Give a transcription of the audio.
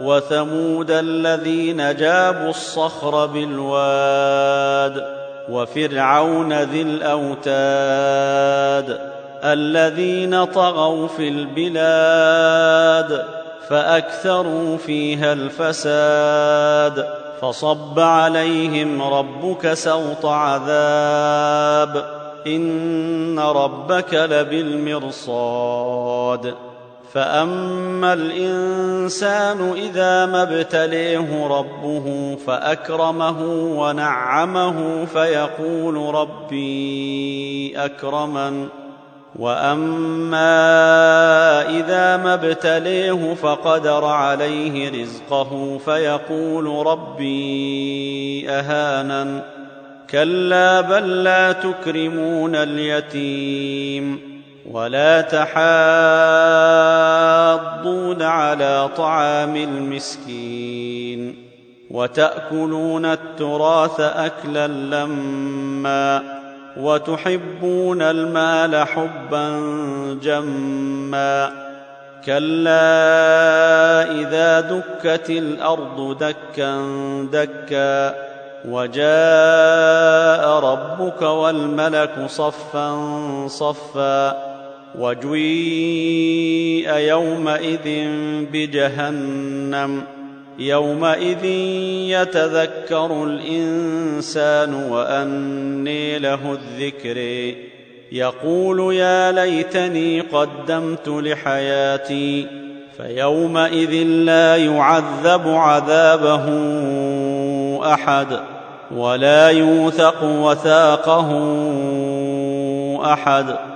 وثمود الذين جابوا الصخر بالواد وفرعون ذي الأوتاد الذين طغوا في البلاد فأكثروا فيها الفساد فصب عليهم ربك سوط عذاب إن ربك لبالمرصاد. فاما الانسان اذا ما ابتليه ربه فاكرمه ونعمه فيقول ربي اكرمن واما اذا ما ابتليه فقدر عليه رزقه فيقول ربي اهانن كلا بل لا تكرمون اليتيم ولا تحاضون طعام المسكين وتأكلون التراث أكلا لما وتحبون المال حبا جما كلا إذا دكت الأرض دكا دكا وجاء ربك والملك صفا صفا وجيء يومئذ بجهنم. يومئذ يتذكر الإنسان وأني له الذكر. يقول يا ليتني قدمت لحياتي فيومئذ لا يعذب عذابه أحد ولا يوثق وثاقه أحد.